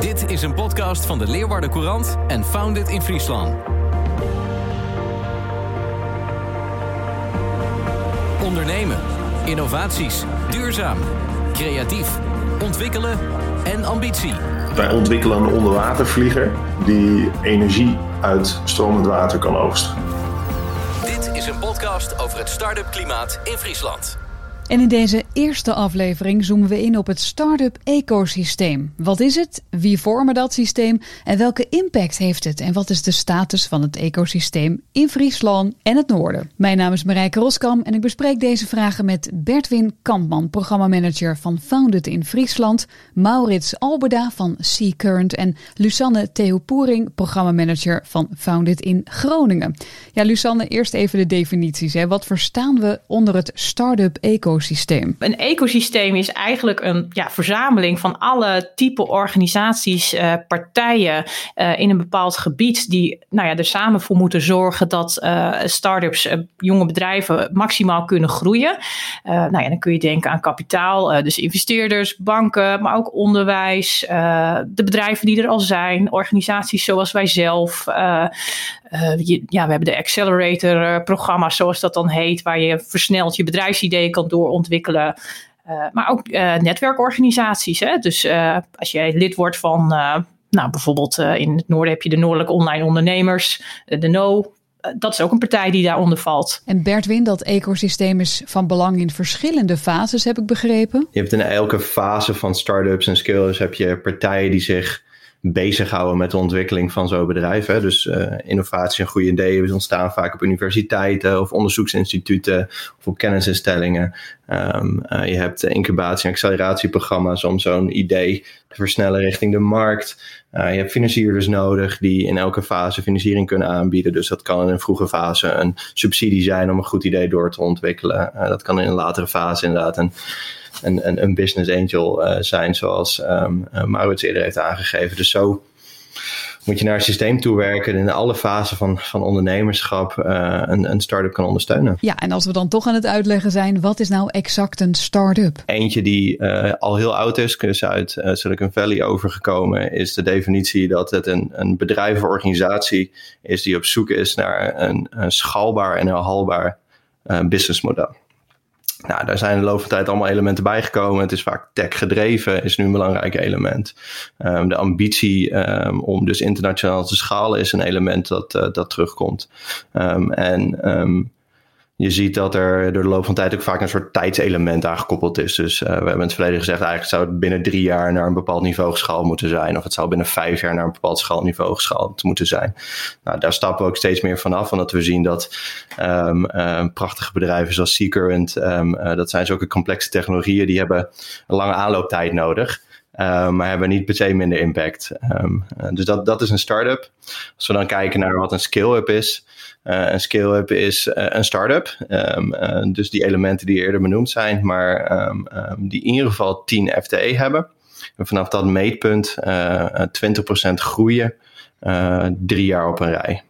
Dit is een podcast van de Leeuwarden Courant en Founded in Friesland. Ondernemen, innovaties, duurzaam, creatief, ontwikkelen en ambitie. Wij ontwikkelen een onderwatervlieger die energie uit stromend water kan oogsten. Dit is een podcast over het start-up klimaat in Friesland. En in deze eerste aflevering zoomen we in op het start-up ecosysteem. Wat is het? Wie vormen dat systeem? En welke impact heeft het? En wat is de status van het ecosysteem in Friesland en het noorden? Mijn naam is Marijke Roskam en ik bespreek deze vragen met Bertwin Kampman, programmamanager van Founded in Friesland, Maurits Alberda van Sea Current en Lusanne Theopoering, programmamanager van Founded in Groningen. Ja, Lusanne, eerst even de definities. Hè. Wat verstaan we onder het start-up ecosysteem? Een ecosysteem is eigenlijk een ja, verzameling van alle type organisaties, uh, partijen uh, in een bepaald gebied die nou ja, er samen voor moeten zorgen dat uh, start-ups, jonge bedrijven maximaal kunnen groeien. nou ja, dan kun je denken aan kapitaal, dus investeerders, banken, maar ook onderwijs, de bedrijven die er al zijn, organisaties zoals wij zelf. Ja, we hebben de accelerator-programma's, zoals dat dan heet, waar je versneld je bedrijfsidee kan door ontwikkelen. Uh, maar ook uh, netwerkorganisaties. Hè? Dus uh, als jij lid wordt van, nou bijvoorbeeld in het noorden heb je de Noordelijke Online Ondernemers, de NO. Dat is ook een partij die daaronder valt. En Bertwin, dat ecosysteem is van belang in verschillende fases, heb ik begrepen. Je hebt in elke fase van start-ups en skills heb je partijen die zich bezighouden met de ontwikkeling van zo'n bedrijf. Hè. Dus uh, innovatie en goede ideeën ontstaan vaak op universiteiten of onderzoeksinstituten of op kennisinstellingen. Um, uh, je hebt incubatie- en acceleratieprogramma's om zo'n idee te versnellen richting de markt. Uh, je hebt financierders nodig die in elke fase financiering kunnen aanbieden. Dus dat kan in een vroege fase een subsidie zijn om een goed idee door te ontwikkelen. dat kan in een latere fase inderdaad een een, een, een business angel uh, zijn, zoals um, Maurits eerder heeft aangegeven. Dus zo moet je naar een systeem toewerken in alle fasen van, van ondernemerschap uh, een, een start-up kan ondersteunen. Ja, en als we dan toch aan het uitleggen zijn, wat is nou exact een start-up? Eentje die uh, al heel oud is, dus uit uh, Silicon Valley overgekomen, is de definitie dat het een, een bedrijf of organisatie is die op zoek is naar een, een schaalbaar en herhaalbaar businessmodel. Nou, daar zijn de loop van tijd allemaal elementen bijgekomen. Het is vaak tech gedreven, is nu een belangrijk element. Um, de ambitie um, om dus internationaal te schalen is een element dat, uh, dat terugkomt. Um, en je ziet dat er door de loop van tijd ook vaak een soort tijdselement aangekoppeld is. Dus uh, we hebben in het verleden gezegd, eigenlijk zou het binnen drie jaar naar een bepaald niveau geschaald moeten zijn. Of het zou binnen vijf jaar naar een bepaald schaalniveau geschaald moeten zijn. Nou, daar stappen we ook steeds meer vanaf, omdat we zien dat um, uh, prachtige bedrijven zoals Seacurrent, um, uh, dat zijn zulke complexe technologieën, die hebben een lange aanlooptijd nodig. Uh, maar hebben niet per se minder impact. Dus dat, dat is een start-up. Als we dan kijken naar wat een scale-up is. Uh, een scale-up is een start-up. Um, dus die elementen die eerder benoemd zijn, maar um, die in ieder geval 10 FTE hebben. En vanaf dat meetpunt 20% groeien, drie jaar op een rij.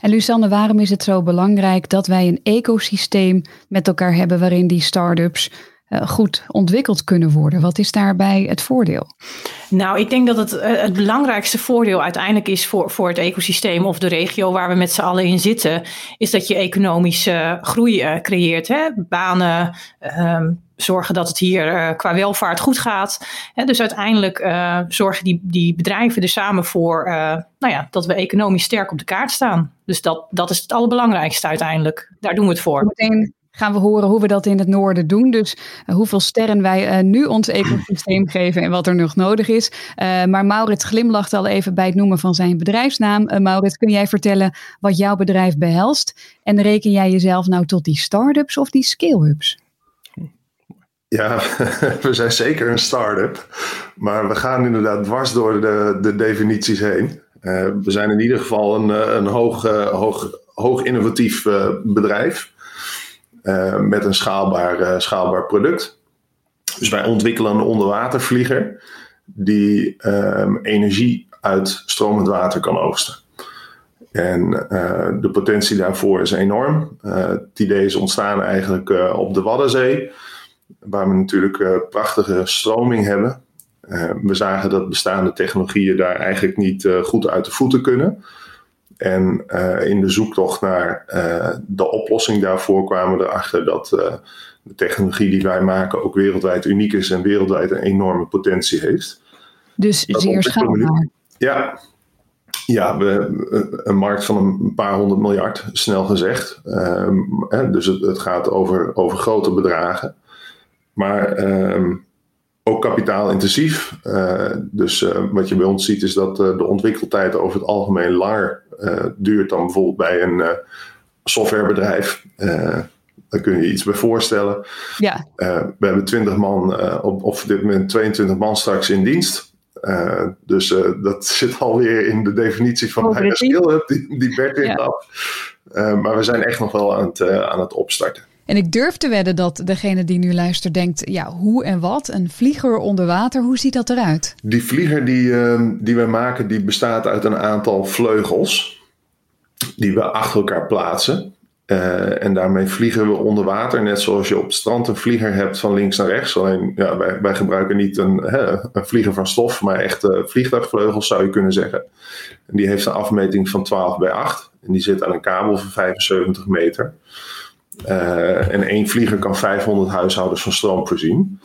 En Lusanne, waarom is het zo belangrijk dat wij een ecosysteem met elkaar hebben waarin die start-ups goed ontwikkeld kunnen worden. Wat is daarbij het voordeel? Nou, ik denk dat het, uh, het belangrijkste voordeel uiteindelijk is voor, voor het ecosysteem of de regio waar we met z'n allen in zitten, is dat je economische groei uh, creëert. Hè? Banen, um, zorgen dat het hier qua welvaart goed gaat. Hè? Dus uiteindelijk zorgen die, die bedrijven er samen voor nou ja, dat we economisch sterk op de kaart staan. Dus dat, dat is het allerbelangrijkste uiteindelijk. Daar doen we het voor. Meteen gaan we horen hoe we dat in het noorden doen. Dus uh, hoeveel sterren wij uh, nu ons ecosysteem geven en wat er nog nodig is. Uh, maar Maurits glimlacht al even bij het noemen van zijn bedrijfsnaam. Maurits, kun jij vertellen wat jouw bedrijf behelst? En reken jij jezelf nou tot die start-ups of die scale-ups? Ja, we zijn zeker een start-up. Maar we gaan inderdaad dwars door de, de definities heen. we zijn in ieder geval een, een hoog, hoog, hoog innovatief bedrijf. Uh, met een schaalbaar, uh, schaalbaar product. Dus wij ontwikkelen een onderwatervlieger die um, energie uit stromend water kan oogsten. En uh, de potentie daarvoor is enorm. het idee is ontstaan eigenlijk op de Waddenzee, waar we natuurlijk prachtige stroming hebben. we zagen dat bestaande technologieën daar eigenlijk niet goed uit de voeten kunnen. En in de zoektocht naar de oplossing daarvoor kwamen we erachter dat de technologie die wij maken ook wereldwijd uniek is en wereldwijd een enorme potentie heeft. Dus zeer schaalbaar. Ja, ja, we, een markt van een paar honderd miljard, snel gezegd. Ehm, hè, dus het, het, gaat over, over grote bedragen. Maar ehm, ook kapitaalintensief. Uh, dus uh, wat je bij ons ziet is dat uh, de ontwikkeltijd over het algemeen langer duurt dan bijvoorbeeld bij een softwarebedrijf. daar kun je je iets bij voorstellen. Ja. we hebben 20 man, op, dit moment 22 man straks in dienst. Dus dat zit alweer in de definitie van mijn skill die, die Bert in ja. Maar we zijn echt nog wel aan het, aan het opstarten. En ik durf te wedden dat degene die nu luistert denkt: ja, hoe en wat? Een vlieger onder water, hoe ziet dat eruit? Die vlieger die, ehm, die we maken, die bestaat uit een aantal vleugels die we achter elkaar plaatsen. Uh, en daarmee vliegen we onder water, net zoals je op het strand een vlieger hebt van links naar rechts. Alleen ja, wij, wij gebruiken niet een, hè, een vlieger van stof, maar echt uh, vliegtuigvleugels zou je kunnen zeggen. En die heeft een afmeting van 12 bij 8 en die zit aan een kabel van 75 meter. Uh, en één vlieger kan 500 huishoudens van stroom voorzien.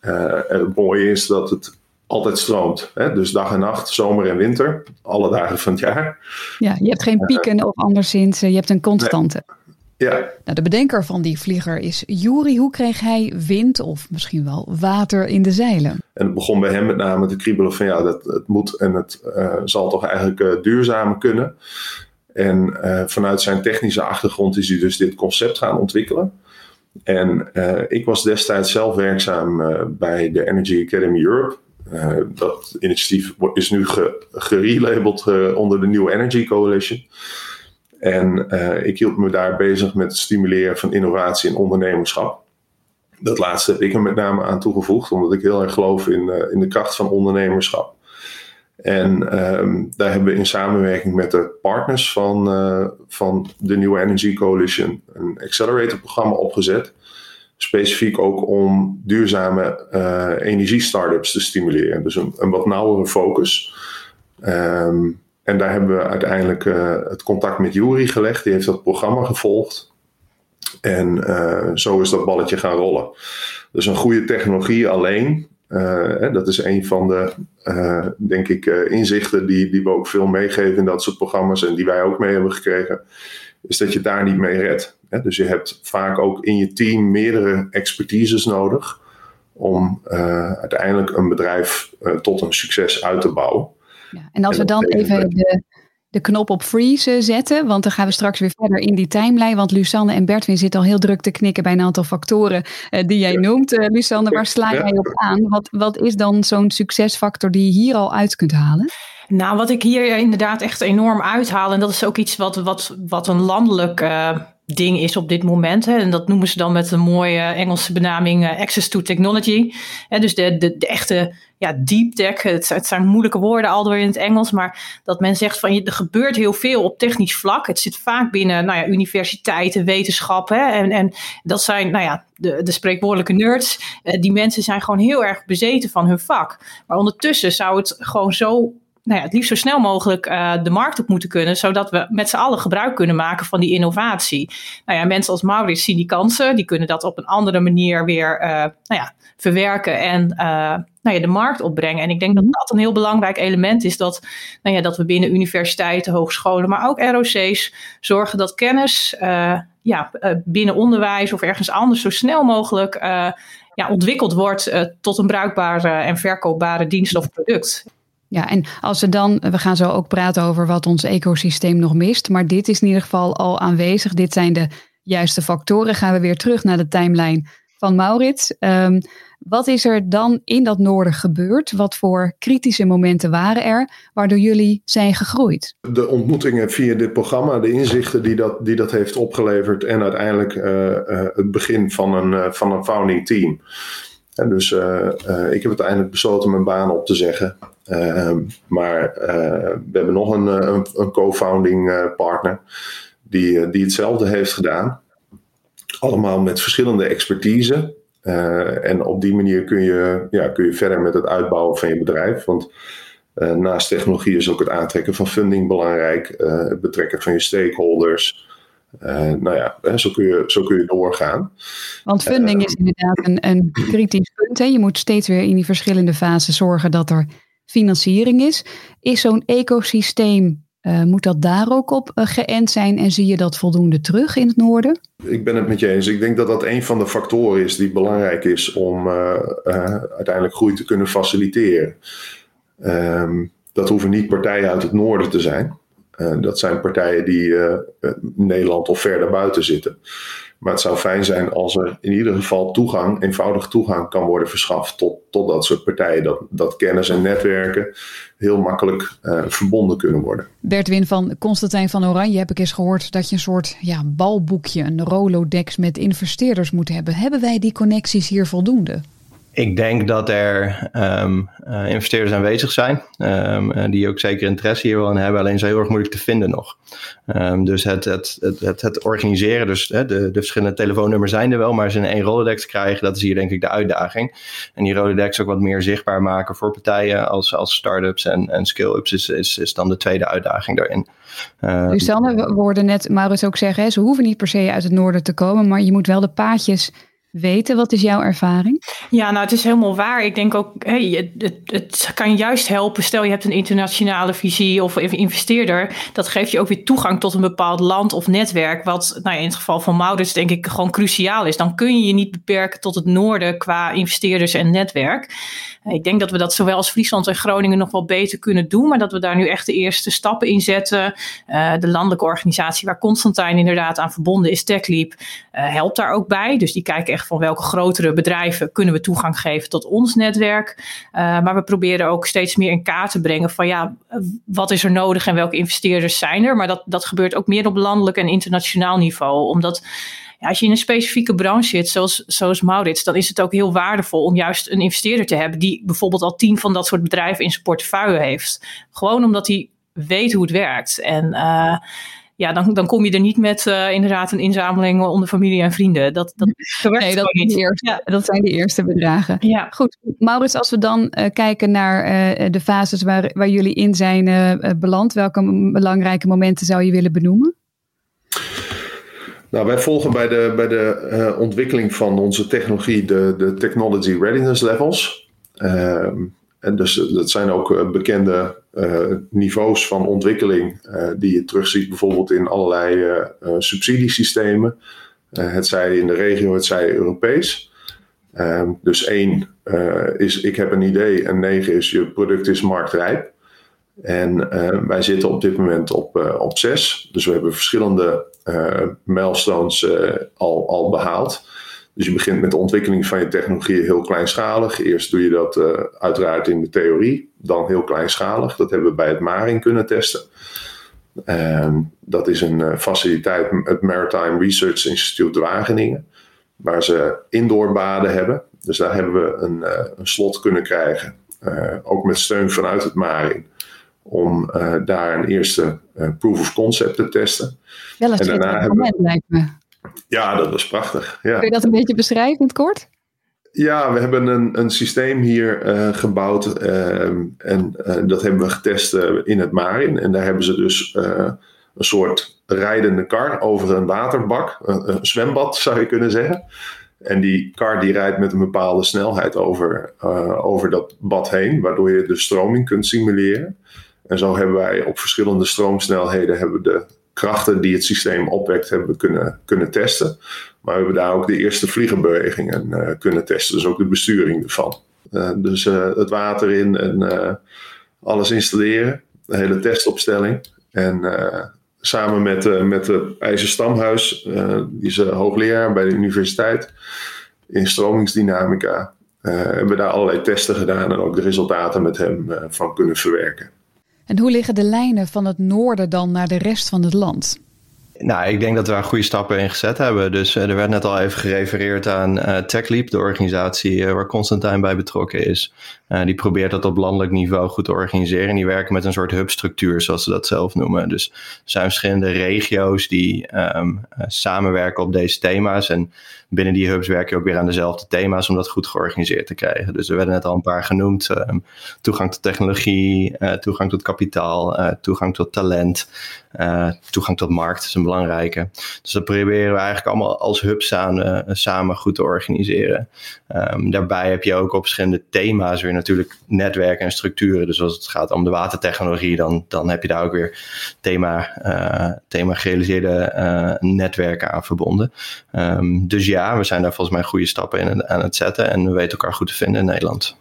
en het mooie is dat het altijd stroomt. Hè? Dus dag en nacht, zomer en winter, alle dagen van het jaar. Ja, je hebt geen pieken of anderszins, je hebt een constante. Ja. Nou, de bedenker van die vlieger is Juri. Hoe kreeg hij wind of misschien wel water in de zeilen? En het begon bij hem met name te kriebelen van ja, dat, het moet en het uh, zal toch eigenlijk uh, duurzaam kunnen. En uh, vanuit zijn technische achtergrond is hij dus dit concept gaan ontwikkelen. En ik was destijds zelf werkzaam bij de Energy Academy Europe. Dat initiatief is nu gerelabeld onder de New Energy Coalition. En ik hield me daar bezig met het stimuleren van innovatie en ondernemerschap. Dat laatste heb ik er met name aan toegevoegd, omdat ik heel erg geloof in, in de kracht van ondernemerschap. En um, daar hebben we in samenwerking met de partners van, van de New Energy Coalition een accelerator-programma opgezet specifiek ook om duurzame uh, energie-startups te stimuleren. Dus een, een wat nauwere focus. Um, en daar hebben we uiteindelijk uh, het contact met Jury gelegd. Die heeft dat programma gevolgd. En zo is dat balletje gaan rollen. Dus een goede technologie alleen. Hè, dat is een van de, denk ik, inzichten die, die we ook veel meegeven in dat soort programma's. En die wij ook mee hebben gekregen. Is dat je daar niet mee redt. Dus je hebt vaak ook in je team meerdere expertises nodig om uiteindelijk een bedrijf tot een succes uit te bouwen. Ja, en als en we dan even de, de knop op freeze zetten, want dan gaan we straks weer verder in die timeline. Want Lusanne en Bertwin zitten al heel druk te knikken bij een aantal factoren uh, die jij ja. noemt. Lusanne, waar sla jij op aan? Wat, wat is dan zo'n succesfactor die je hier al uit kunt halen? Nou, wat ik hier inderdaad echt enorm uithaal, en dat is ook iets wat, wat, wat een landelijk uh, ding is op dit moment. Hè, en dat noemen ze dan met een mooie Engelse benaming uh, access to technology. Hè, dus de, de, de echte ja, deep tech, het, zijn moeilijke woorden al door in het Engels, maar dat men zegt van er gebeurt heel veel op technisch vlak. Het zit vaak binnen nou ja, universiteiten, wetenschappen. En, en dat zijn nou ja, de, de spreekwoordelijke nerds. Uh, die mensen zijn gewoon heel erg bezeten van hun vak. Maar ondertussen zou het gewoon zo nou ja, het liefst zo snel mogelijk uh, de markt op moeten kunnen, zodat we met z'n allen gebruik kunnen maken van die innovatie. Nou ja, mensen als Maurits zien die kansen, die kunnen dat op een andere manier weer uh, nou ja, verwerken en uh, nou ja, de markt opbrengen. En ik denk dat mhm. dat een heel belangrijk element is, dat, nou ja, dat we binnen universiteiten, hogescholen, maar ook ROC's zorgen dat kennis ja, binnen onderwijs of ergens anders zo snel mogelijk ja, ontwikkeld wordt tot een bruikbare en verkoopbare dienst of product. Ja, en als we dan, we gaan zo ook praten over wat ons ecosysteem nog mist, maar dit is in ieder geval al aanwezig. Dit zijn de juiste factoren. Gaan we weer terug naar de timeline van Maurits. Um, wat is er dan in dat noorden gebeurd? Wat voor kritische momenten waren er waardoor jullie zijn gegroeid? De ontmoetingen via dit programma, de inzichten die dat, die dat heeft opgeleverd en uiteindelijk uh, uh, het begin van een, uh, van een founding team. Dus ik heb uiteindelijk besloten mijn baan op te zeggen. Ehm, maar eh, we hebben nog een, eh, een, co-founding eh, partner die, die hetzelfde heeft gedaan. Allemaal met verschillende expertise. en op die manier kun je, ja, kun je verder met het uitbouwen van je bedrijf. Want naast technologie is ook het aantrekken van funding belangrijk, het betrekken van je stakeholders. Nou ja, zo kun, je, zo kun je doorgaan. Want funding is inderdaad een, een kritisch punt. Hè? Je moet steeds weer in die verschillende fases zorgen dat er financiering is. Is zo'n ecosysteem uh, moet dat daar ook op uh, geënt zijn en zie je dat voldoende terug in het noorden? Ik ben het met je eens. Ik denk dat dat een van de factoren is die belangrijk is om uiteindelijk groei te kunnen faciliteren. Um, dat hoeven niet partijen uit het noorden te zijn. Dat zijn partijen die Nederland of verder buiten zitten. Maar het zou fijn zijn als er in ieder geval toegang, eenvoudig toegang kan worden verschaft tot, tot dat soort partijen. Dat, dat kennis en netwerken heel makkelijk verbonden kunnen worden. Bert Win van Constantijn van Oranje heb ik eens gehoord dat je een soort ja, balboekje, een Rolodex met investeerders moet hebben. Hebben wij die connecties hier voldoende? Ik denk dat er um, uh, investeerders aanwezig zijn, um, die ook zeker interesse hier willen hebben, alleen zo heel erg moeilijk te vinden nog. Um, dus het, het, het, het, organiseren, dus de, de verschillende telefoonnummers zijn er wel, maar ze in één Rolodex krijgen, dat is hier denk ik de uitdaging. En die Rolodex ook wat meer zichtbaar maken voor partijen als, als start-ups en, en skill-ups is, is, is dan de tweede uitdaging daarin. dus dan, we hoorden net Maurits ook zeggen, hè, ze hoeven niet per se uit het noorden te komen, maar je moet wel de paadjes weten. Wat is jouw ervaring? Ja, nou, het is helemaal waar. Ik denk ook, het, het, kan juist helpen. Stel je hebt een internationale visie of investeerder. Dat geeft je ook weer toegang tot een bepaald land of netwerk. Wat nou in het geval van Maurits denk ik gewoon cruciaal is. Dan kun je je niet beperken tot het noorden qua investeerders en netwerk. Ik denk dat we dat zowel als Friesland en Groningen nog wel beter kunnen doen. Maar dat we daar nu echt de eerste stappen in zetten. Uh, de landelijke organisatie waar Constantijn inderdaad aan verbonden is, TechLeap, uh, helpt daar ook bij. Dus die kijken echt van welke grotere bedrijven kunnen we toegang geven tot ons netwerk. Uh, maar we proberen ook steeds meer in kaart te brengen van ja, wat is er nodig en welke investeerders zijn er. Maar dat, dat gebeurt ook meer op landelijk en internationaal niveau. Omdat ja, als je in een specifieke branche zit, zoals, zoals Maurits, dan is het ook heel waardevol om juist een investeerder te hebben die bijvoorbeeld al tien van dat soort bedrijven in zijn portefeuille heeft. Gewoon omdat hij weet hoe het werkt. En uh, ja, dan, dan kom je er niet met uh, inderdaad een inzameling onder familie en vrienden. Dat, dat, nee, dat, niet. Eerste, ja. dat zijn de eerste bedragen. Ja. Goed, Maurits, als we dan uh, kijken naar uh, de fases waar, waar jullie in zijn beland, welke belangrijke momenten zou je willen benoemen? Nou, wij volgen bij de, bij de uh, ontwikkeling van onze technologie de, de Technology Readiness Levels. Uh, en dus dat zijn ook uh, bekende niveaus van ontwikkeling die je terugziet bijvoorbeeld in allerlei subsidiesystemen. het zij in de regio, het zij Europees. Ehm, dus één is ik heb een idee en negen is je product is marktrijp. En wij zitten op dit moment op, op zes. Dus we hebben verschillende uh, milestones uh, al, al behaald. Dus je begint met de ontwikkeling van je technologie heel kleinschalig. Eerst doe je dat uh, uiteraard in de theorie, dan heel kleinschalig. Dat hebben we bij het Maring kunnen testen. Ehm, dat is een faciliteit, het Maritime Research Institute Wageningen, waar ze indoorbaden hebben. Dus daar hebben we een, een slot kunnen krijgen, ook met steun vanuit het Maring om daar een eerste proof of concept te testen. Wel een schitterend moment, we... lijkt me. Ja, dat was prachtig. Ja. Kun je dat een beetje beschrijven in het kort? Ja, we hebben een, een systeem hier uh, gebouwd ehm, en dat hebben we getest in het Marin. En daar hebben ze dus een soort rijdende kar over een waterbak, een, een zwembad zou je kunnen zeggen. En die kar die rijdt met een bepaalde snelheid over, over dat bad heen, waardoor je de stroming kunt simuleren. En zo hebben wij op verschillende stroomsnelheden hebben de krachten die het systeem opwekt hebben we kunnen, kunnen testen. Maar we hebben daar ook de eerste vliegenbewegingen uh, kunnen testen. Dus ook de besturing ervan. Uh, dus uh, het water in en alles installeren. De hele testopstelling. En samen met, met het IJzerstamhuis, die is hoogleraar bij de universiteit in stromingsdynamica, hebben we daar allerlei testen gedaan en ook de resultaten met hem van kunnen verwerken. En hoe liggen de lijnen van het noorden dan naar de rest van het land? Nou, ik denk dat we daar goede stappen in gezet hebben. Dus er werd net al even gerefereerd aan uh, TechLeap, de organisatie waar Constantijn bij betrokken is. die probeert dat op landelijk niveau goed te organiseren. En die werken met een soort hubstructuur, zoals ze dat zelf noemen. Dus er zijn verschillende regio's die um, samenwerken op deze thema's. En binnen die hubs werk je ook weer aan dezelfde thema's om dat goed georganiseerd te krijgen. Dus er werden net al een paar genoemd. Um, toegang tot technologie, uh, toegang tot kapitaal, uh, toegang tot talent, uh, toegang tot markt is een belangrijke. Dus dat proberen we eigenlijk allemaal als hub samen, samen goed te organiseren. Um, daarbij heb je ook op verschillende thema's weer natuurlijk netwerken en structuren. Dus als het gaat om de watertechnologie, dan, dan heb je daar ook weer thema, thema gerealiseerde netwerken aan verbonden. Um, dus ja, we zijn daar volgens mij goede stappen in aan het zetten en we weten elkaar goed te vinden in Nederland.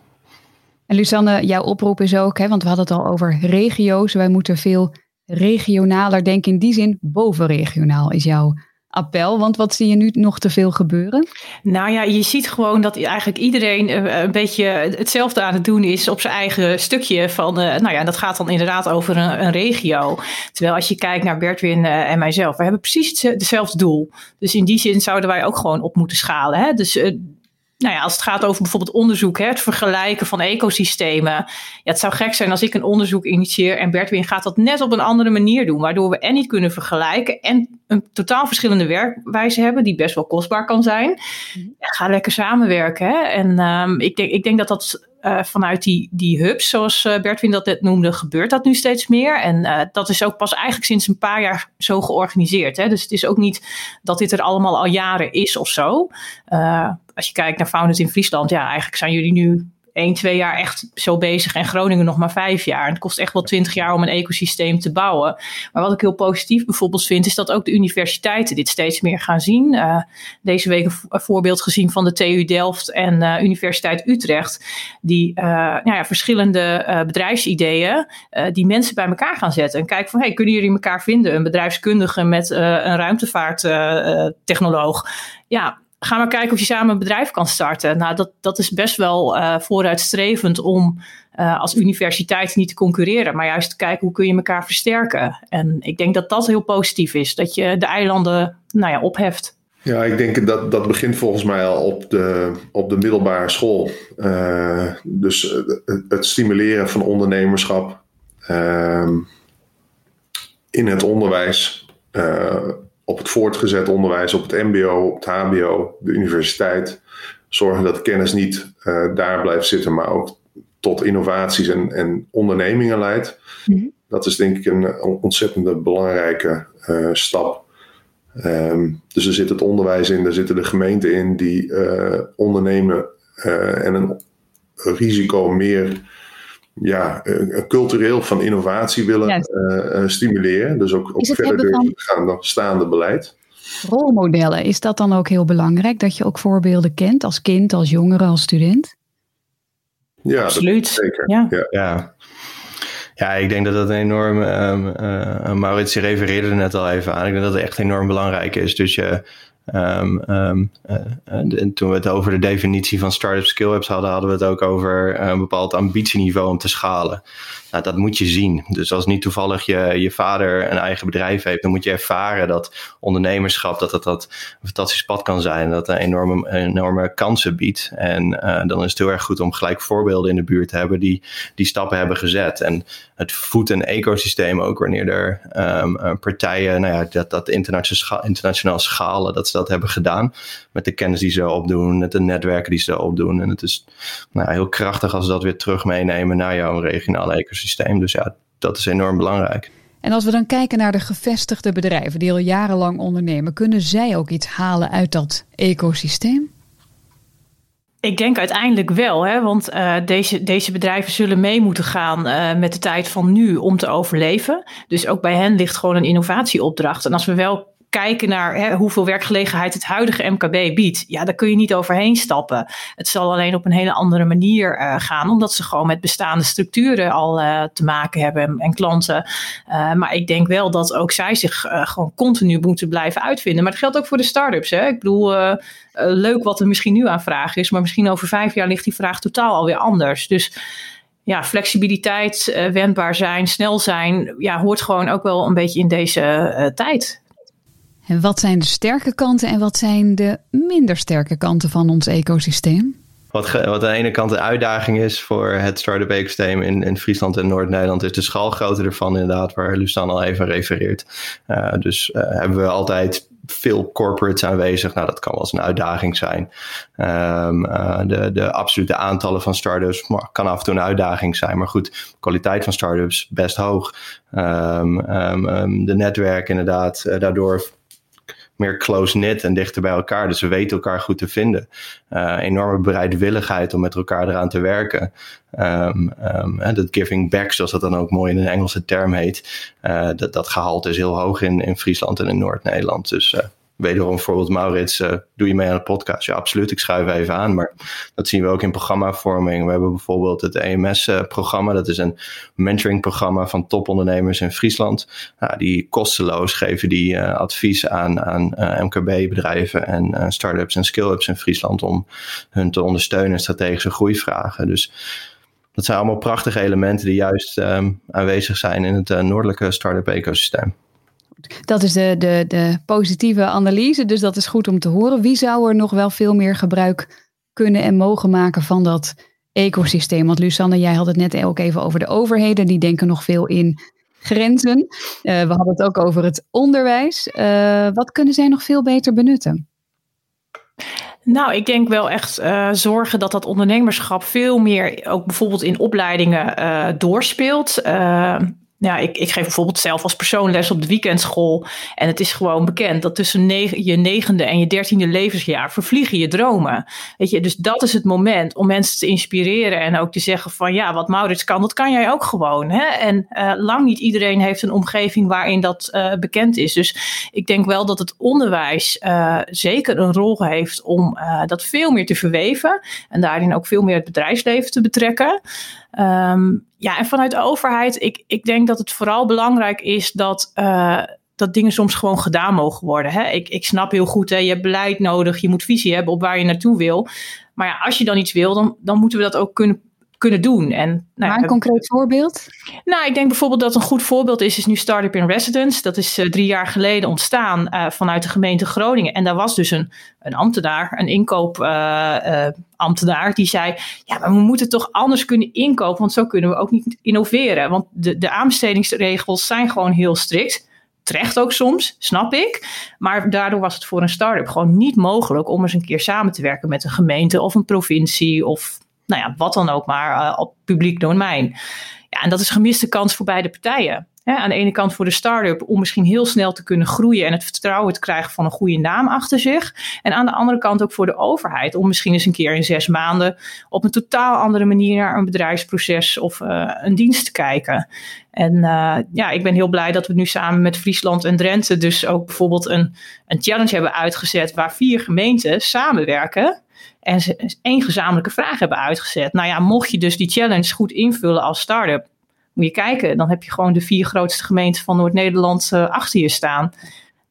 En Lusanne, jouw oproep is ook, hè, want we hadden het al over regio's. Wij moeten veel regionaler denken. In die zin, bovenregionaal is jouw appel. Want wat zie je nu nog te veel gebeuren? Nou ja, je ziet gewoon dat eigenlijk iedereen eh, een beetje hetzelfde aan het doen is op zijn eigen stukje van. Uh, nou ja, dat gaat dan inderdaad over een, een regio. Terwijl als je kijkt naar Bertwin uh, en mijzelf, we hebben precies hetzelfde doel. Dus in die zin zouden wij ook gewoon op moeten schalen. Hè? Dus nou ja, als het gaat over bijvoorbeeld onderzoek, hè, het vergelijken van ecosystemen. Ja, het zou gek zijn als ik een onderzoek initieer en Bertwin gaat dat net op een andere manier doen. Waardoor we en niet kunnen vergelijken en een totaal verschillende werkwijze hebben, die best wel kostbaar kan zijn. Mhm. Ja, ga lekker samenwerken. Hè. En um, ik, denk, ik denk dat dat uh, vanuit die, die hubs, zoals uh, Bertwin dat net noemde, gebeurt dat nu steeds meer. En uh, dat is ook pas eigenlijk sinds een paar jaar zo georganiseerd. Hè? Dus het is ook niet dat dit er allemaal al jaren is of zo als je kijkt naar Founders in Friesland, ja, eigenlijk zijn jullie nu 1, 2 jaar echt zo bezig en Groningen nog maar 5 jaar. En het kost echt wel 20 jaar om een ecosysteem te bouwen. Maar wat ik heel positief bijvoorbeeld vind, is dat ook de universiteiten dit steeds meer gaan zien. Uh, deze week een, voorbeeld gezien van de TU Delft en uh, Universiteit Utrecht, die uh, nou ja, verschillende bedrijfsideeën die mensen bij elkaar gaan zetten. En kijken van, hey, kunnen jullie elkaar vinden? Een bedrijfskundige met een ruimtevaarttechnoloog. ja, ga maar kijken of je samen een bedrijf kan starten. Nou, dat, dat is best wel uh, vooruitstrevend om uh, als universiteit niet te concurreren, maar juist te kijken hoe kun je elkaar versterken. En ik denk dat dat heel positief is, dat je de eilanden nou ja, opheft. Ja, ik denk dat dat begint volgens mij al op de, op de middelbare school. Uh, dus het, stimuleren van ondernemerschap uh, in het onderwijs op het voortgezet onderwijs, op het MBO, op het HBO, de universiteit. Zorgen dat kennis niet uh, daar blijft zitten, maar ook tot innovaties en, en ondernemingen leidt. Mm Dat is denk ik een, ontzettend belangrijke uh, stap. Um, dus er zit het onderwijs in, daar zitten de gemeenten in die uh, ondernemen en een risico meer ja, cultureel van innovatie willen uh, stimuleren. Dus ook, ook verder durven gaan dan staande beleid. Rolmodellen, is dat dan ook heel belangrijk? Dat je ook voorbeelden kent als kind, als jongere, als student? Ja, absoluut. zeker. Ja. ja. ja. ik denk dat dat een enorm. Um, uh, Maurits, je refereerde er net al even aan. Ik denk dat het echt enorm belangrijk is. Dus je, Um, um, uh, en toen we het over de definitie van startup skill apps hadden, hadden we het ook over een bepaald ambitieniveau om te schalen. Nou, dat moet je zien. Dus als niet toevallig je, je vader een eigen bedrijf heeft, dan moet je ervaren dat ondernemerschap dat, dat, dat een fantastisch pad kan zijn. Dat een enorme, enorme kansen biedt. En uh, dan is het heel erg goed om gelijk voorbeelden in de buurt te hebben die die stappen hebben gezet. En het voedt een ecosysteem ook wanneer er um, partijen, nou dat, dat internationaal schalen, dat ze dat hebben gedaan. Met de kennis die ze opdoen, met de netwerken die ze opdoen. En het is nou, heel krachtig als ze dat weer terug meenemen naar jouw regionale ecosysteem systeem. Dus ja, dat is enorm belangrijk. En als we dan kijken naar de gevestigde bedrijven die al jarenlang ondernemen, kunnen zij ook iets halen uit dat ecosysteem? Ik denk uiteindelijk wel, hè, want uh, deze, deze bedrijven zullen mee moeten gaan uh, met de tijd van nu om te overleven. Dus ook bij hen ligt gewoon een innovatieopdracht. En als we wel kijken naar hè, hoeveel werkgelegenheid het huidige MKB biedt, ja, daar kun je niet overheen stappen. Het zal alleen op een hele andere manier uh, gaan, omdat ze gewoon met bestaande structuren al uh, te maken hebben en, en klanten. Uh, maar ik denk wel dat ook zij zich gewoon continu moeten blijven uitvinden. Maar dat geldt ook voor de start-ups. Hè? Ik bedoel, leuk wat er misschien nu aan vraag is, maar misschien over vijf jaar ligt die vraag totaal alweer anders. Dus ja, flexibiliteit, wendbaar zijn, snel zijn, ja, hoort gewoon ook wel een beetje in deze tijd. En wat zijn de sterke kanten en wat zijn de minder sterke kanten van ons ecosysteem? Wat, wat aan de ene kant de uitdaging is voor het start-up ecosysteem in, in Friesland en Noord-Nederland, is de schaalgrootte ervan inderdaad, waar Lucian al even refereert. Uh, dus uh, hebben we altijd veel corporates aanwezig. Nou, dat kan wel eens een uitdaging zijn. Um, uh, de, de absolute aantallen van startups kan af en toe een uitdaging zijn. Maar goed, de kwaliteit van startups best hoog. Um, um, de netwerk inderdaad, daardoor meer close-knit en dichter bij elkaar. Dus we weten elkaar goed te vinden. Uh, enorme bereidwilligheid om met elkaar eraan te werken. Um, dat giving back, zoals dat dan ook mooi in een Engelse term heet. Uh, dat, dat gehalte is heel hoog in, in Friesland en in Noord-Nederland. Dus uh, wederom bijvoorbeeld Maurits, uh, doe je mee aan de podcast? Ja, absoluut. Ik schuif even aan. Maar dat zien we ook in programmavorming. We hebben bijvoorbeeld het EMS-programma. Dat is een mentoring-programma van topondernemers in Friesland. Die kosteloos geven die uh, advies aan, aan uh, MKB-bedrijven en start-ups en skill-ups in Friesland om hun te ondersteunen in strategische groeivragen. Dus dat zijn allemaal prachtige elementen die juist um, aanwezig zijn in het noordelijke start-up ecosysteem. Dat is de, de, de positieve analyse, dus dat is goed om te horen. Wie zou er nog wel veel meer gebruik kunnen en mogen maken van dat ecosysteem? Want Lusanne, jij had het net ook even over de overheden, die denken nog veel in grenzen. Uh, we hadden het ook over het onderwijs. Uh, wat kunnen zij nog veel beter benutten? Nou, ik denk wel echt uh, zorgen dat dat ondernemerschap veel meer ook bijvoorbeeld in opleidingen doorspeelt. Ja, ik, ik geef bijvoorbeeld zelf als persoon les op de weekendschool. En het is gewoon bekend dat tussen je negende en je dertiende levensjaar vervliegen je dromen. Weet je, dus dat is het moment om mensen te inspireren en ook te zeggen van ja, wat Maurits kan, dat kan jij ook gewoon. Hè? En uh, lang niet iedereen heeft een omgeving waarin dat uh, bekend is. Dus ik denk wel dat het onderwijs uh, zeker een rol heeft om dat veel meer te verweven. En daarin ook veel meer het bedrijfsleven te betrekken. Um, ja, en vanuit de overheid, ik, ik denk dat het vooral belangrijk is dat, uh, dat dingen soms gewoon gedaan mogen worden. Hè? Ik, ik snap heel goed, hè, je hebt beleid nodig, je moet visie hebben op waar je naartoe wil. Maar ja, als je dan iets wil, dan, dan moeten we dat ook kunnen kunnen doen. En, nou, maar een concreet voorbeeld? Nou, ik denk bijvoorbeeld dat een goed voorbeeld is, is nu Startup in Residence. Dat is uh, drie jaar geleden ontstaan uh, vanuit de gemeente Groningen. En daar was dus een, een ambtenaar, een inkoopambtenaar, uh, die zei: Ja, maar we moeten toch anders kunnen inkopen, want zo kunnen we ook niet innoveren. Want de, de aanbestedingsregels zijn gewoon heel strikt terecht ook soms, snap ik. Maar daardoor was het voor een start-up gewoon niet mogelijk om eens een keer samen te werken met een gemeente of een provincie of nou ja, wat dan ook maar uh, op publiek domein. Ja, en dat is gemiste kans voor beide partijen. aan de ene kant voor de start-up om misschien heel snel te kunnen groeien en het vertrouwen te krijgen van een goede naam achter zich. En aan de andere kant ook voor de overheid om misschien eens een keer in zes maanden op een totaal andere manier naar een bedrijfsproces of uh, een dienst te kijken. En uh, ja, ik ben heel blij dat we nu samen met Friesland en Drenthe dus ook bijvoorbeeld een, een challenge hebben uitgezet waar vier gemeenten samenwerken en ze één gezamenlijke vraag hebben uitgezet. Nou ja, mocht je dus die challenge goed invullen als start-up, moet je kijken, dan heb je gewoon de vier grootste gemeenten van Noord-Nederland uh, achter je staan.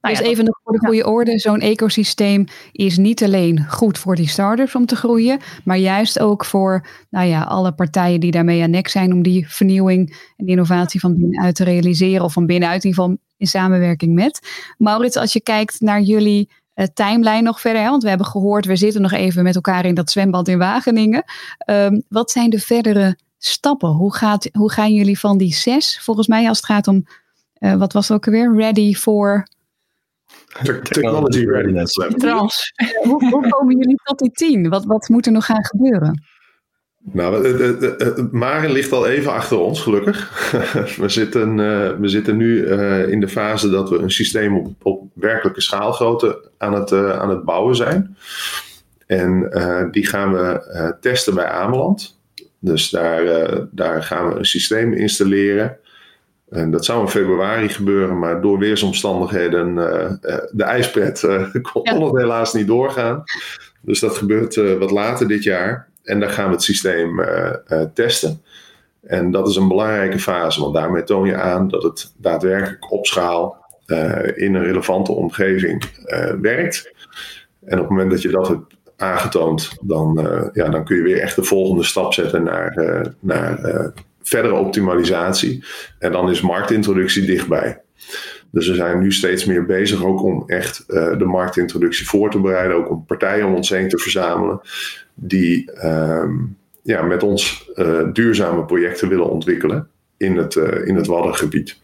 Nou dus ja, even nog voor de goede orde, zo'n ecosysteem is niet alleen goed voor die start-ups om te groeien, maar juist ook voor nou ja, alle partijen die daarmee aan nek zijn om die vernieuwing en innovatie van binnenuit te realiseren of van binnenuit in ieder geval in samenwerking met. Maurits, als je kijkt naar jullie timeline nog verder? Hè? Want we hebben gehoord, we zitten nog even met elkaar in dat zwembad in Wageningen. Um, wat zijn de verdere stappen? Hoe, gaat, hoe gaan jullie van die zes, volgens mij als het gaat om, uh, wat was het ook alweer? Ready for... Technology readiness. Trans. hoe, hoe komen jullie tot die tien? Wat, wat moet er nog gaan gebeuren? Nou, het Maren ligt al even achter ons, gelukkig. we, zitten, uh, we zitten nu uh, in de fase dat we een systeem op, op werkelijke schaalgrootte aan het, uh, aan het bouwen zijn. En die gaan we testen bij Ameland. Dus daar, daar gaan we een systeem installeren. En dat zou in februari gebeuren, maar door weersomstandigheden, de ijspret, kon ja. het helaas niet doorgaan. Dus dat gebeurt wat later dit jaar. En daar gaan we het systeem uh, uh, testen. En dat is een belangrijke fase, want daarmee toon je aan dat het daadwerkelijk op schaal uh, in een relevante omgeving werkt. En op het moment dat je dat hebt aangetoond, dan, ja, dan kun je weer echt de volgende stap zetten naar, naar verdere optimalisatie. En dan is marktintroductie dichtbij. Dus we zijn nu steeds meer bezig ook om echt de marktintroductie voor te bereiden. Ook om partijen om ons heen te verzamelen die ehm, ja, met ons duurzame projecten willen ontwikkelen in het, in het Waddengebied.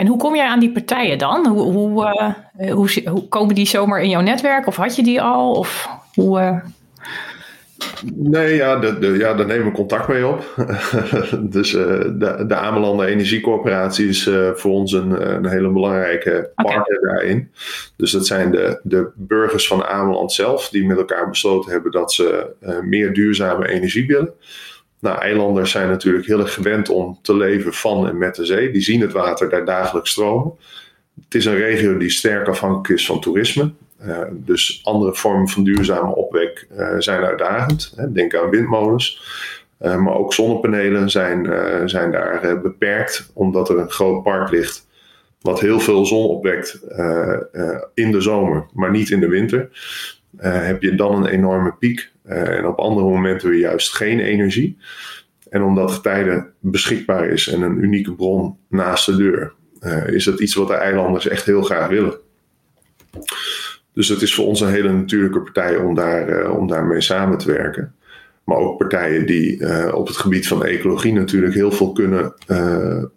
En hoe kom jij aan die partijen dan? Hoe, hoe, uh, hoe, hoe, komen die zomaar in jouw netwerk? Of had je die al? Of hoe, uh... Nee, ja, de, de, ja, daar nemen we contact mee op. dus uh, de, de Amelanden Energiecorporatie is voor ons een, een hele belangrijke partner okay. daarin. Dus dat zijn de, de burgers van Ameland zelf die met elkaar besloten hebben dat ze meer duurzame energie willen. Nou, eilanders zijn natuurlijk heel erg gewend om te leven van en met de zee. Die zien het water daar dagelijks stromen. Het is een regio die sterk afhankelijk is van toerisme. Uh, dus andere vormen van duurzame opwek uh, zijn uitdagend. Denk aan windmolens. Uh, maar ook zonnepanelen zijn, zijn daar beperkt, omdat er een groot park ligt. Wat heel veel zon opwekt in de zomer, maar niet in de winter. heb je dan een enorme piek. Uh, en op andere momenten weer juist geen energie. En omdat getijden beschikbaar is en een unieke bron naast de deur, uh, is dat iets wat de eilanders echt heel graag willen. Dus het is voor ons een hele natuurlijke partij om, daar, uh, om daarmee samen te werken. Maar ook partijen die op het gebied van ecologie natuurlijk heel veel kunnen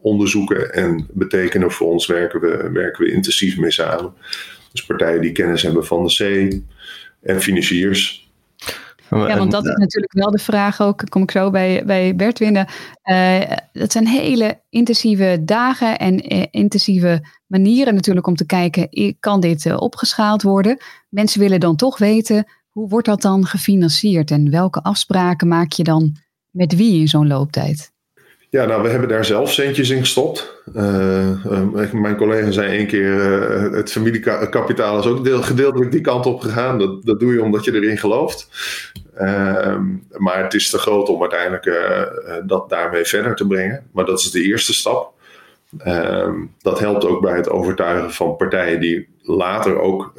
onderzoeken en betekenen voor ons, werken we, werken we intensief mee samen. Dus partijen die kennis hebben van de zee en financiers. Ja, want dat is natuurlijk wel de vraag ook, kom ik zo bij, bij Bert winnen. Uh, dat zijn hele intensieve dagen en uh, intensieve manieren natuurlijk om te kijken, kan dit uh, opgeschaald worden? Mensen willen dan toch weten, hoe wordt dat dan gefinancierd en welke afspraken maak je dan met wie in zo'n looptijd? Ja, nou, we hebben daar zelf centjes in gestopt. Uh, uh, mijn collega zei één keer: uh, het familiekapitaal is ook deel, gedeeltelijk die kant op gegaan. Dat, dat doe je omdat je erin gelooft. Ehm, maar het is te groot om uiteindelijk dat daarmee verder te brengen. Maar dat is de eerste stap. Ehm, dat helpt ook bij het overtuigen van partijen die later ook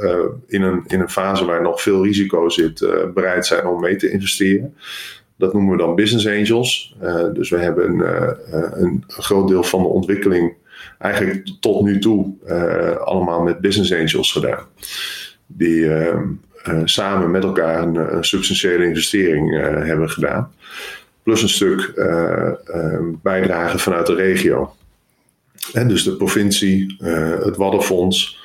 in, een, in een fase waar nog veel risico zit, bereid zijn om mee te investeren. Dat noemen we dan business angels. Uh, dus we hebben uh, een groot deel van de ontwikkeling eigenlijk tot nu toe uh, allemaal met business angels gedaan. Die samen met elkaar een, een substantiële investering hebben gedaan. Plus een stuk bijdrage vanuit de regio. En dus de provincie, het Waddenfonds.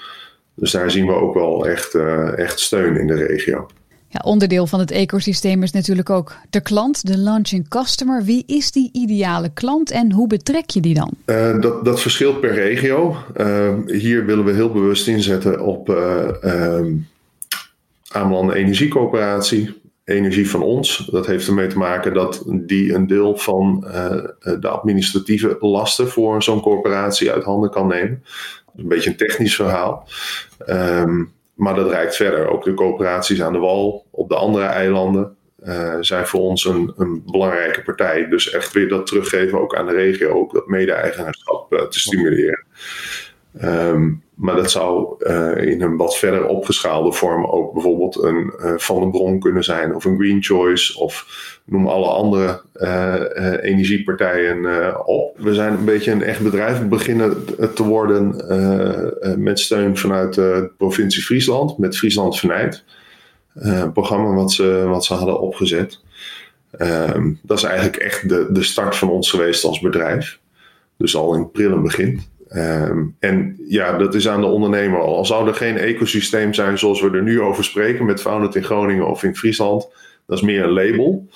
Dus daar zien we ook wel echt, echt steun in de regio. Ja, onderdeel van het ecosysteem is natuurlijk ook de klant, de launching customer. Wie is die ideale klant en hoe betrek je die dan? Uh, dat, dat verschilt per regio. Uh, hier willen we heel bewust inzetten op uh, Ameland Energiecoöperatie. Energie van ons. Dat heeft ermee te maken dat die een deel van de administratieve lasten voor zo'n coöperatie uit handen kan nemen. een beetje een technisch verhaal. Um, maar dat reikt verder. Ook de coöperaties aan de wal op de andere eilanden uh, zijn voor ons een, een, belangrijke partij. Dus echt weer dat teruggeven ook aan de regio, ook dat mede-eigenaarschap uh, te stimuleren. Um, maar dat zou uh, in een wat verder opgeschaalde vorm ook bijvoorbeeld een Van den Bron kunnen zijn, of een Green Choice, of noem alle andere energiepartijen op. We zijn een beetje een echt bedrijf beginnen te worden met steun vanuit de provincie Friesland, met Friesland Vernijd. een programma wat ze, wat ze hadden opgezet. Um, dat is eigenlijk echt de, de start van ons geweest als bedrijf. Dus al in prille begin. Um, en ja, dat is aan de ondernemer. Al zou er geen ecosysteem zijn zoals we er nu over spreken met Founded in Groningen of in Friesland, dat is meer een label.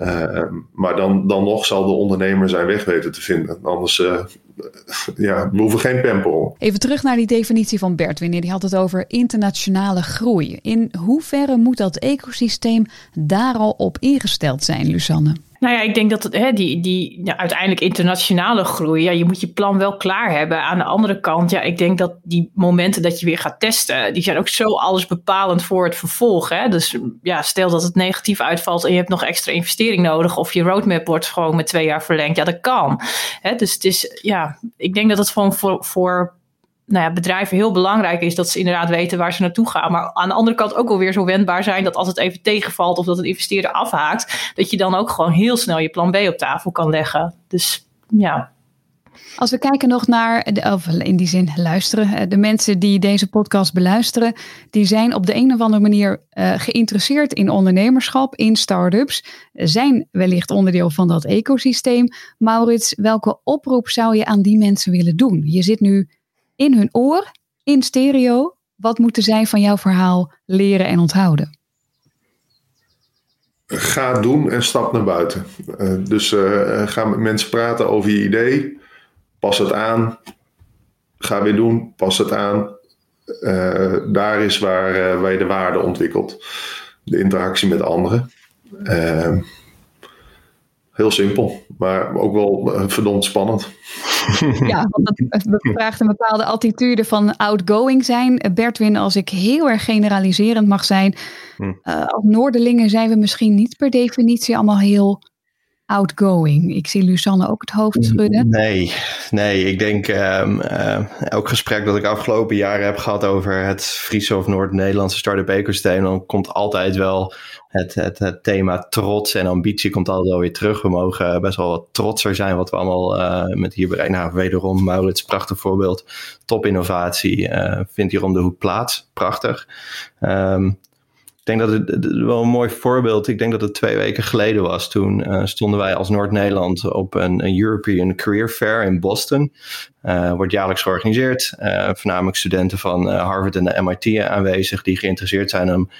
Um, maar dan, dan nog zal de ondernemer zijn weg weten te vinden. Anders, uh, ja, we hoeven geen pempel. Even terug naar die definitie van Bert wanneer Die had het over internationale groei. In hoeverre moet dat ecosysteem daar al op ingesteld zijn, Lusanne? Nou ja, ik denk dat hè, die, die ja, uiteindelijk internationale groei, ja, je moet je plan wel klaar hebben. Aan de andere kant, ja, ik denk dat die momenten dat je weer gaat testen, die zijn ook zo alles bepalend voor het vervolg. Hè? Dus ja, stel dat het negatief uitvalt en je hebt nog extra investering nodig, of je roadmap wordt gewoon met twee jaar verlengd, ja, dat kan. Hè? Dus het is, ja, ik denk dat het gewoon voor, voor nou ja, bedrijven heel belangrijk is dat ze inderdaad weten waar ze naartoe gaan. Maar aan de andere kant ook alweer zo wendbaar zijn dat als het even tegenvalt of dat een investeerder afhaakt, dat je dan ook gewoon heel snel je plan B op tafel kan leggen. Dus ja. Als we kijken nog naar, de, of in die zin luisteren, eh, de mensen die deze podcast beluisteren, die zijn op de een of andere manier uh, geïnteresseerd in ondernemerschap, in start-ups, zijn wellicht onderdeel van dat ecosysteem. Maurits, welke oproep zou je aan die mensen willen doen? Je zit nu in hun oor, in stereo. Wat moeten zij van jouw verhaal leren en onthouden? Ga doen en stap naar buiten. Uh, dus uh, ga met mensen praten over je idee. Pas het aan. Ga weer doen. Pas het aan. Uh, daar is waar, waar je de waarde ontwikkelt. De interactie met anderen. heel simpel, maar ook wel verdomd spannend. Ja, want dat vraagt een bepaalde attitude van outgoing zijn. Bertwin, als ik heel erg generaliserend mag zijn, hm. uh, als Noorderlingen zijn we misschien niet per definitie allemaal heel outgoing. Ik zie Lusanne ook het hoofd schudden. Nee, nee. Ik denk um, uh, elk gesprek dat ik afgelopen jaren heb gehad over het Friese of Noord-Nederlandse start-up ecosysteem, dan komt altijd wel het, het, het, thema trots en ambitie komt altijd wel weer terug. We mogen best wel wat trotser zijn wat we allemaal uh, met hier bereiken. Nou, wederom Maurits, prachtig voorbeeld. Top innovatie, uh, vindt hier om de hoek plaats. Prachtig. Um, ik denk dat het, wel een mooi voorbeeld. Ik denk dat het twee weken geleden was. Toen uh, stonden wij als Noord-Nederland op een, een, European Career Fair in Boston. Uh, wordt jaarlijks georganiseerd. Uh, voornamelijk studenten van Harvard en de MIT aanwezig die geïnteresseerd zijn om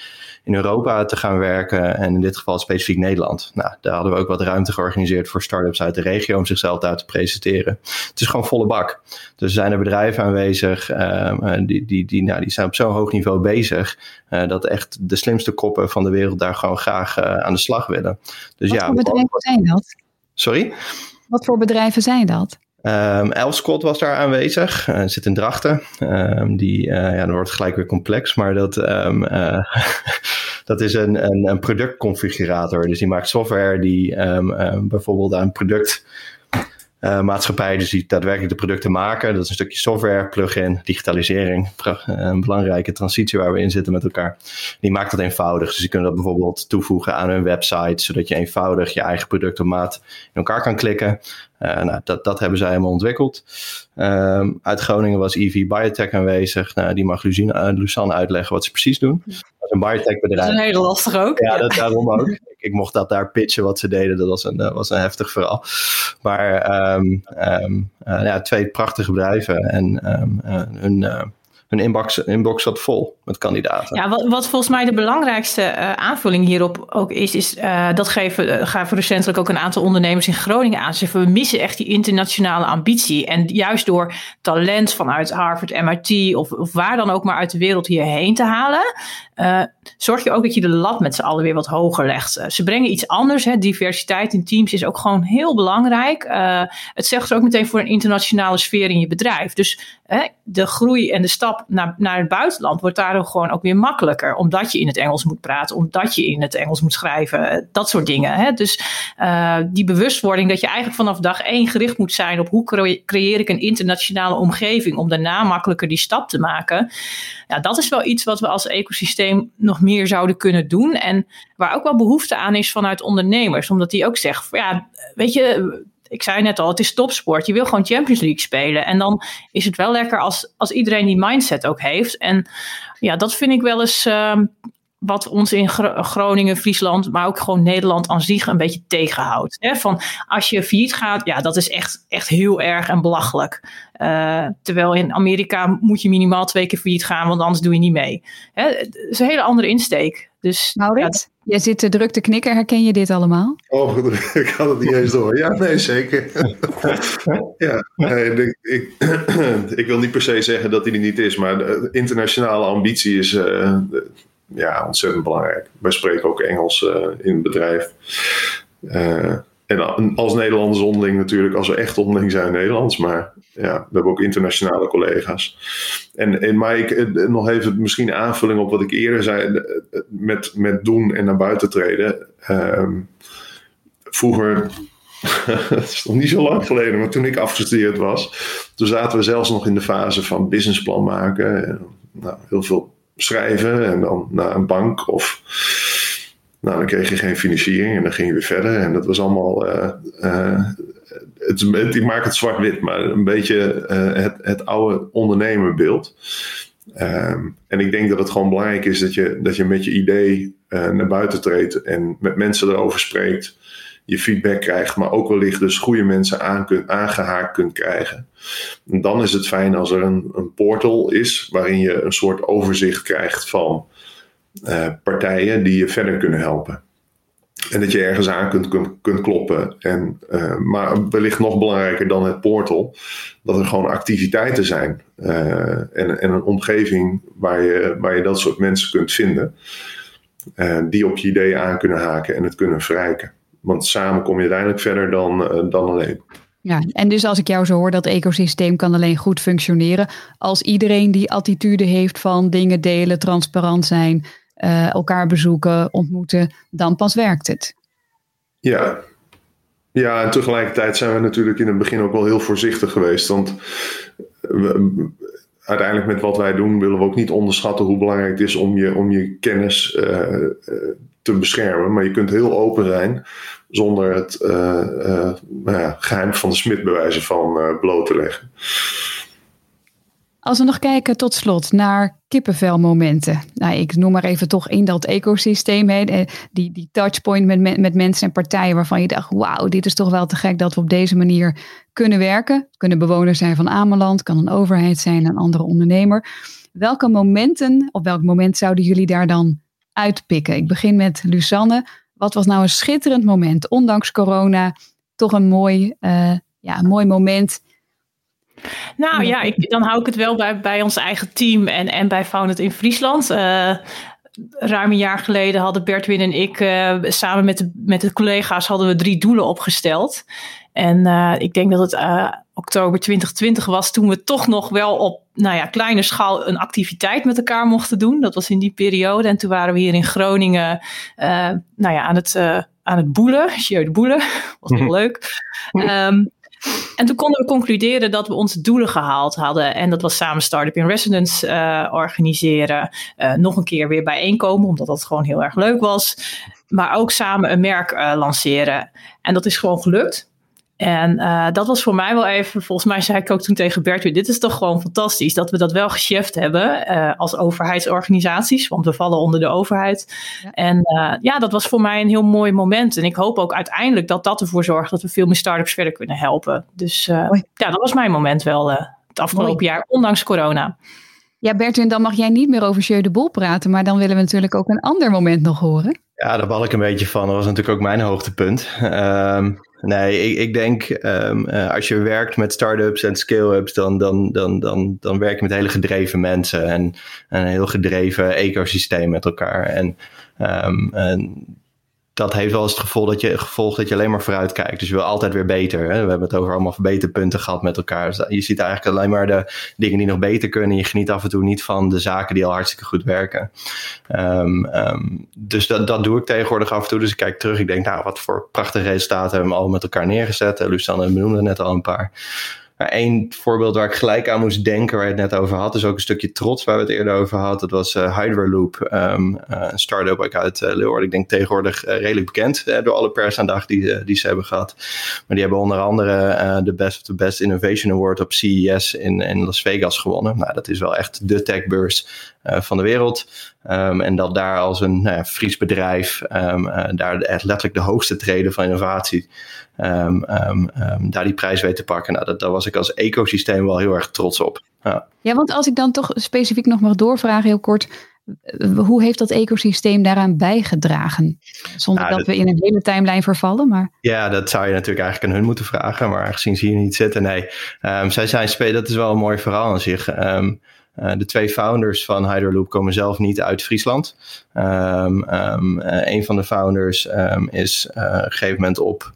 in Europa te gaan werken. En in dit geval specifiek Nederland. Nou, daar hadden we ook wat ruimte georganiseerd voor start-ups uit de regio om zichzelf daar te presenteren. Het is gewoon volle bak. Dus er zijn er bedrijven aanwezig uh, die, die, die, nou, die zijn op zo'n hoog niveau bezig. Uh, dat echt de slimste koppen van de wereld daar gewoon graag uh, aan de slag willen. Dus, Wat ja, voor bedrijven zijn dat? Sorry? Wat voor bedrijven zijn dat? Um, Elfscott was daar aanwezig, uh, zit in Drachten. Um, die, uh, ja, dan wordt gelijk weer complex, maar dat, um, dat is een, een, een, productconfigurator. Dus die maakt software die bijvoorbeeld aan product uh, maatschappij dus die daadwerkelijk de producten maken. Dat is een stukje software, plugin, digitalisering. Een belangrijke transitie waar we in zitten met elkaar. Die maakt dat eenvoudig. Dus je kunt dat bijvoorbeeld toevoegen aan hun website, zodat je eenvoudig je eigen product op maat in elkaar kan klikken. Uh, nou, dat, dat hebben zij helemaal ontwikkeld. Um, uit Groningen was EV Biotech aanwezig. Nou, die mag Luzanne uitleggen wat ze precies doen. Een biotech bedrijf. Dat is een hele lastig ook. Ja, dat daarom ook. ik, ik, mocht dat daar pitchen wat ze deden. Dat was een, dat was een heftig verhaal. Maar um, um, uh, ja, twee prachtige bedrijven. En uh, hun hun inbox, inbox zat vol met kandidaten. Ja, wat, wat volgens mij de belangrijkste uh, aanvulling hierop ook is, is uh, dat geven, uh, gaven recentelijk ook een aantal ondernemers in Groningen aan. Ze we missen echt die internationale ambitie. En juist door talent vanuit Harvard, MIT of, of waar dan ook maar uit de wereld hierheen te halen, zorg je ook dat je de lat met z'n allen weer wat hoger legt. ze brengen iets anders. Hè. Diversiteit in teams is ook gewoon heel belangrijk. het zegt ze ook meteen voor een internationale sfeer in je bedrijf. Dus de groei en de stap naar, naar het buitenland wordt gewoon ook weer makkelijker. Omdat je in het Engels moet praten, omdat je in het Engels moet schrijven, dat soort dingen. Hè? Dus uh, die bewustwording dat je eigenlijk vanaf dag één gericht moet zijn op hoe creëer ik een internationale omgeving om daarna makkelijker die stap te maken. Ja, dat is wel iets wat we als ecosysteem nog meer zouden kunnen doen. En waar ook wel behoefte aan is vanuit ondernemers. Omdat die ook zeggen, ja, weet je, ik zei net al, het is topsport. Je wil gewoon Champions League spelen. En dan is het wel lekker als, als iedereen die mindset ook heeft. En ja, dat vind ik wel eens uh, wat ons in Groningen, Friesland, maar ook gewoon Nederland aan zich een beetje tegenhoudt. Hè? Van als je failliet gaat, ja, dat is echt, echt heel erg en belachelijk. Uh, terwijl in Amerika moet je minimaal twee keer failliet gaan, want anders doe je niet mee. Hè? Het is een hele andere insteek. Dus, Maurits, jij zit te druk te knikken. Herken je dit allemaal? Oh, ik had het niet eens door. Ja, nee, zeker. ja, nee, ik, ik, ik, wil niet per se zeggen dat hij er niet is, maar de internationale ambitie is uh, ja, ontzettend belangrijk. Wij spreken ook Engels uh, in het bedrijf. Uh, en als Nederlanders onderling natuurlijk, als we echt onderling zijn Nederlands. Maar ja, we hebben ook internationale collega's. En, en maar eh, nog even misschien aanvulling op wat ik eerder zei. Met, met doen en naar buiten treden. Um, vroeger, het is nog niet zo lang geleden, maar toen ik afgestudeerd was. Toen zaten we zelfs nog in de fase van businessplan maken. Nou, heel veel schrijven en dan naar een bank of nou, dan kreeg je geen financiering en dan ging je weer verder. En dat was allemaal uh, uh, het, ik maak het zwart-wit, maar een beetje het, het oude ondernemerbeeld. Ehm, en ik denk dat het gewoon belangrijk is dat je, dat je met je idee naar buiten treedt en met mensen erover spreekt je feedback krijgt, maar ook wellicht dus goede mensen aan kun, aangehaakt kunt krijgen. En dan is het fijn als er een, een portal is waarin je een soort overzicht krijgt van uh, partijen die je verder kunnen helpen. En dat je ergens aan kunt, kunt, kunt kloppen. En, uh, maar wellicht nog belangrijker dan het portal, dat er gewoon activiteiten zijn. Uh, en, en een omgeving waar je, waar je dat soort mensen kunt vinden. die op je idee aan kunnen haken en het kunnen verrijken. Want samen kom je uiteindelijk verder dan, dan alleen. Ja, en dus als ik jou zo hoor, dat ecosysteem kan alleen goed functioneren als iedereen die attitude heeft van dingen delen, transparant zijn, uh, elkaar bezoeken, ontmoeten, dan pas werkt het. Ja. ja, en tegelijkertijd zijn we natuurlijk in het begin ook wel heel voorzichtig geweest. Want uiteindelijk met wat wij doen willen we ook niet onderschatten hoe belangrijk het is om je, om je kennis uh, te beschermen. Maar je kunt heel open zijn zonder het uh, nou ja, geheim van de smid van bloot te leggen. Als we nog kijken tot slot naar kippenvelmomenten. Nou, ik noem maar even toch in dat ecosysteem. Hè, die, die touchpoint met, met mensen en partijen waarvan je dacht... wauw, dit is toch wel te gek dat we op deze manier kunnen werken. Kunnen bewoners zijn van Ameland, kan een overheid zijn, een andere ondernemer. Welke momenten, op welk moment zouden jullie daar dan uitpikken? Ik begin met Lusanne. Wat was nou een schitterend moment, ondanks corona, toch een mooi, uh, ja, een mooi moment. Nou ja, ik, dan hou ik het wel bij, bij ons eigen team en, en bij Founded in Friesland. Uh, ruim een jaar geleden hadden Bertwin en ik uh, samen met de, met de collega's hadden we drie doelen opgesteld. En uh, ik denk dat het uh, oktober 2020 was toen we toch nog wel op nou ja, kleine schaal een activiteit met elkaar mochten doen. Dat was in die periode. En toen waren we hier in Groningen nou ja, aan, het, aan het boelen. Jeu de boelen. was heel leuk. Um, en toen konden we concluderen dat we onze doelen gehaald hadden. En dat was samen Startup in Residence uh, organiseren. Uh, nog een keer weer bijeenkomen, omdat dat gewoon heel erg leuk was. Maar ook samen een merk uh, lanceren. En dat is gewoon gelukt. En uh, dat was voor mij wel even, volgens mij zei ik ook toen tegen Bert dit is toch gewoon fantastisch dat we dat wel gecheft hebben uh, als overheidsorganisaties, want we vallen onder de overheid. Ja. En uh, ja, dat was voor mij een heel mooi moment. En ik hoop ook uiteindelijk dat dat ervoor zorgt dat we veel meer start-ups verder kunnen helpen. Dus ja, dat was mijn moment wel het afgelopen mooi. jaar, ondanks corona. Ja, Bertwin, dan mag jij niet meer over Jeu de Bol praten, maar dan willen we natuurlijk ook een ander moment nog horen. Ja, daar bal ik een beetje van. Dat was natuurlijk ook mijn hoogtepunt. Um, nee, ik, ik denk um, uh, als je werkt met start-ups en scale-ups, dan, dan, dan, dan, dan werk je met hele gedreven mensen en, en een heel gedreven ecosysteem met elkaar. En, um, en dat heeft wel eens het gevolg dat je, gevolg dat je alleen maar vooruit kijkt. Dus je wil altijd weer beter. Hè? We hebben het over allemaal verbeterpunten gehad met elkaar. Dus je ziet eigenlijk alleen maar de dingen die nog beter kunnen. Je geniet af en toe niet van de zaken die al hartstikke goed werken. Um, um, dus dat, dat doe ik tegenwoordig af en toe. Dus ik kijk terug. Ik denk, nou, wat voor prachtige resultaten hebben we al met elkaar neergezet. Lucianne benoemde net al een paar. Één voorbeeld waar ik gelijk aan moest denken, waar je het net over had, is ook een stukje trots waar we het eerder over hadden. Dat was uh, Hydraloop, um, uh, een start-up uit uh. Ik denk tegenwoordig redelijk bekend door alle persaandacht die, die ze hebben gehad. Maar die hebben onder andere de Best of the Best Innovation Award op CES in, in Las Vegas gewonnen. Nou, dat is wel echt de techbeurs van de wereld. Um, en dat daar als een nou ja, Fries bedrijf um, daar echt letterlijk de hoogste treden van innovatie um, daar die prijs weet te pakken. Nou, dat, daar was ik als ecosysteem wel heel erg trots op. Ja. ja, want als ik dan toch specifiek nog mag doorvragen, heel kort. Hoe heeft dat ecosysteem daaraan bijgedragen? Zonder nou, dat, dat, we in een hele timeline vervallen. Maar... Ja, dat zou je natuurlijk eigenlijk aan hun moeten vragen. Maar aangezien ze hier niet zitten, nee. zij zijn, dat is wel een mooi verhaal aan zich. Uh, de twee founders van Hyderloop komen zelf niet uit Friesland. Um, een van de founders um, is uh, op een gegeven moment op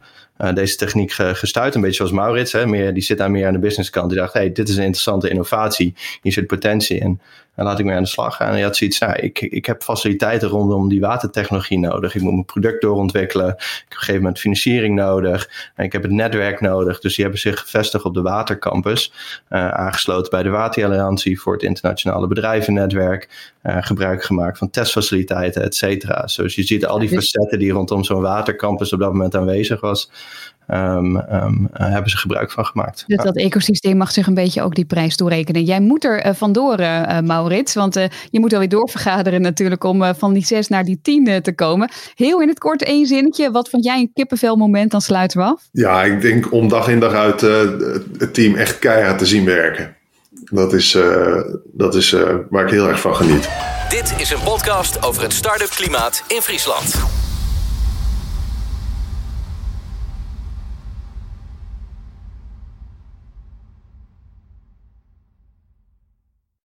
deze techniek gestuurd. Een beetje zoals Maurits. Hè, meer, die zit daar meer aan de businesskant. Die dacht, hey, dit is een interessante innovatie. Hier zit potentie in. En laat ik mee aan de slag gaan. En je had zoiets, nou, ik, ik heb faciliteiten rondom die watertechnologie nodig. Ik moet mijn product doorontwikkelen. Ik heb op een gegeven moment financiering nodig. En ik heb het netwerk nodig. Dus die hebben zich gevestigd op de Watercampus. Uh, aangesloten bij de Wateralliantie voor het internationale bedrijvennetwerk. Uh, gebruik gemaakt van testfaciliteiten, et cetera. Dus je ziet al die facetten die rondom zo'n watercampus op dat moment aanwezig was. Um, um, hebben ze gebruik van gemaakt. Dus dat ecosysteem mag zich een beetje ook die prijs toerekenen. Jij moet er uh, vandoor, uh, Maurits, want je moet alweer doorvergaderen natuurlijk om van die zes naar die tien te komen. Heel in het kort één zinnetje. Wat vond jij een kippenvelmoment? Dan sluiten we af. Ja, ik denk om dag in dag uit het team echt keihard te zien werken. Dat is, dat is waar ik heel erg van geniet. Dit is een podcast over het start-up klimaat in Friesland.